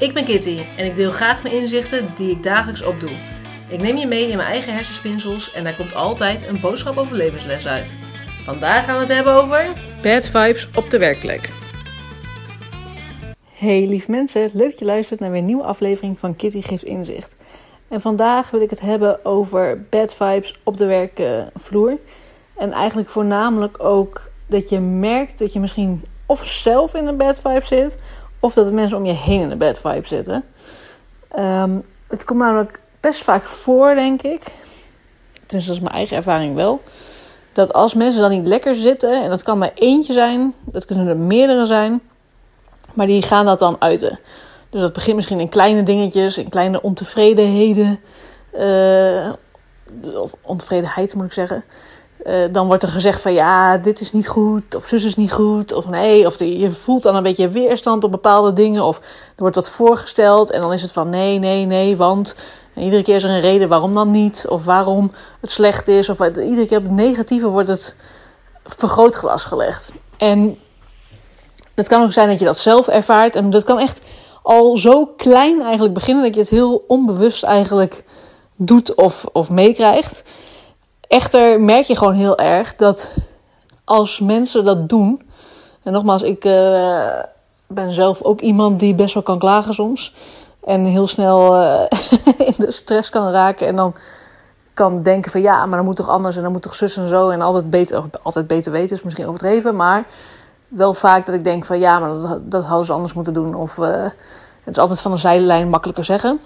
Ik ben Kitty en ik deel graag mijn inzichten die ik dagelijks opdoe. Ik neem je mee in mijn eigen hersenspinsels en daar komt altijd een boodschap over levensles uit. Vandaag gaan we het hebben over bad vibes op de werkplek. Hey lief mensen, leuk dat je luistert naar weer een nieuwe aflevering van Kitty Geeft Inzicht. En vandaag wil ik het hebben over bad vibes op de werkvloer. En eigenlijk voornamelijk ook dat je merkt dat je misschien of zelf in een bad vibe zit, of dat de mensen om je heen in een bad vibe zitten. Ehm, het komt namelijk best vaak voor, denk ik. Tenminste, dat is mijn eigen ervaring wel. Dat als mensen dan niet lekker zitten, en dat kan maar eentje zijn, dat kunnen er meerdere zijn, maar die gaan dat dan uiten. Dus dat begint misschien in kleine dingetjes, in kleine ontevredenheden. Uh, of ontevredenheid moet ik zeggen. Uh, dan wordt er gezegd van ja, dit is niet goed, of zus is niet goed, of nee, of je voelt dan een beetje weerstand op bepaalde dingen, of er wordt wat voorgesteld en dan is het van nee, nee, nee, want en iedere keer is er een reden waarom dan niet, of waarom het slecht is, of iedere keer op het negatieve wordt het vergrootglas gelegd. En het kan ook zijn dat je dat zelf ervaart, en dat kan echt al zo klein eigenlijk beginnen dat je het heel onbewust eigenlijk doet of, of meekrijgt. Echter merk je gewoon heel erg dat als mensen dat doen. En nogmaals, ik uh, ben zelf ook iemand die best wel kan klagen soms. En heel snel uh, in de stress kan raken. En dan kan denken van ja, maar dan moet toch anders en dan moet toch zus en zo. En altijd beter, of altijd beter weten is misschien overdreven. Maar wel vaak dat ik denk van ja, maar dat, dat hadden ze anders moeten doen. Of uh, het is altijd van een zijlijn makkelijker zeggen.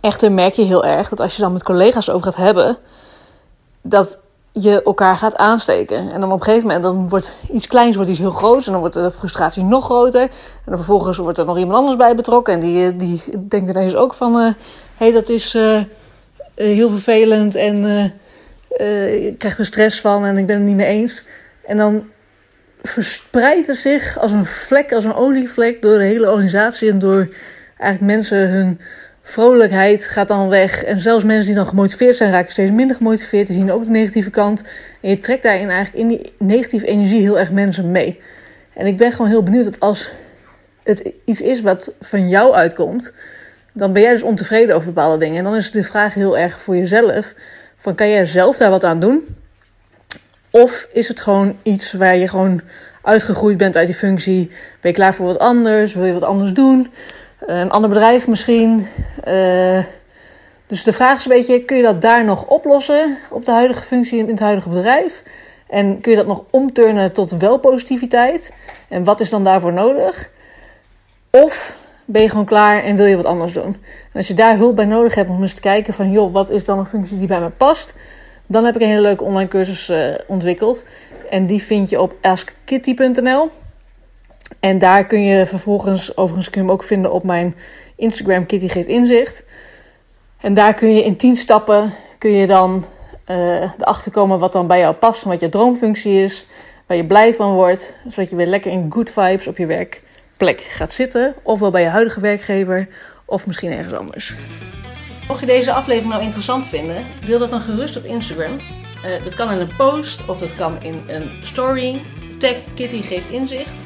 Echter merk je heel erg dat als je dan met collega's over gaat hebben dat je elkaar gaat aansteken. En dan op een gegeven moment dan wordt iets kleins wordt iets heel groots. En dan wordt de frustratie nog groter. En dan vervolgens wordt er nog iemand anders bij betrokken. En die, die denkt ineens ook van... hé, uh, hey, dat is uh, heel vervelend. En uh, ik krijg er stress van. En ik ben het niet mee eens. En dan verspreidt het zich als een vlek, als een olievlek... door de hele organisatie en door eigenlijk mensen hun vrolijkheid gaat dan weg. En zelfs mensen die dan gemotiveerd zijn, raken steeds minder gemotiveerd. Die zien ook de negatieve kant. En je trekt daarin eigenlijk in die negatieve energie heel erg mensen mee. En ik ben gewoon heel benieuwd dat als het iets is wat van jou uitkomt, dan ben jij dus ontevreden over bepaalde dingen. En dan is de vraag heel erg voor jezelf: van kan jij zelf daar wat aan doen? Of is het gewoon iets waar je gewoon uitgegroeid bent uit die functie? Ben je klaar voor wat anders? Wil je wat anders doen? Eh, een ander bedrijf misschien. Uh, dus de vraag is een beetje: kun je dat daar nog oplossen op de huidige functie in het huidige bedrijf? En kun je dat nog omturnen tot wel positiviteit? En wat is dan daarvoor nodig? Of ben je gewoon klaar en wil je wat anders doen? En als je daar hulp bij nodig hebt om eens te kijken van... joh, wat is dan een functie die bij me past? Dan heb ik een hele leuke online cursus uh, ontwikkeld. En die vind je op askkitty.nl. En daar kun je vervolgens, overigens kun je hem ook vinden op mijn Instagram Kitty Geeft Inzicht. En daar kun je in 10 stappen kun je dan uh, erachter komen wat dan bij jou past wat je droomfunctie is. Waar je blij van wordt, zodat je weer lekker in good vibes op je werkplek gaat zitten. Ofwel bij je huidige werkgever of misschien ergens anders. Mocht je deze aflevering nou interessant vinden, deel dat dan gerust op Instagram. Uh, dat kan in een post of dat kan in een story. Tag Kitty Geeft Inzicht.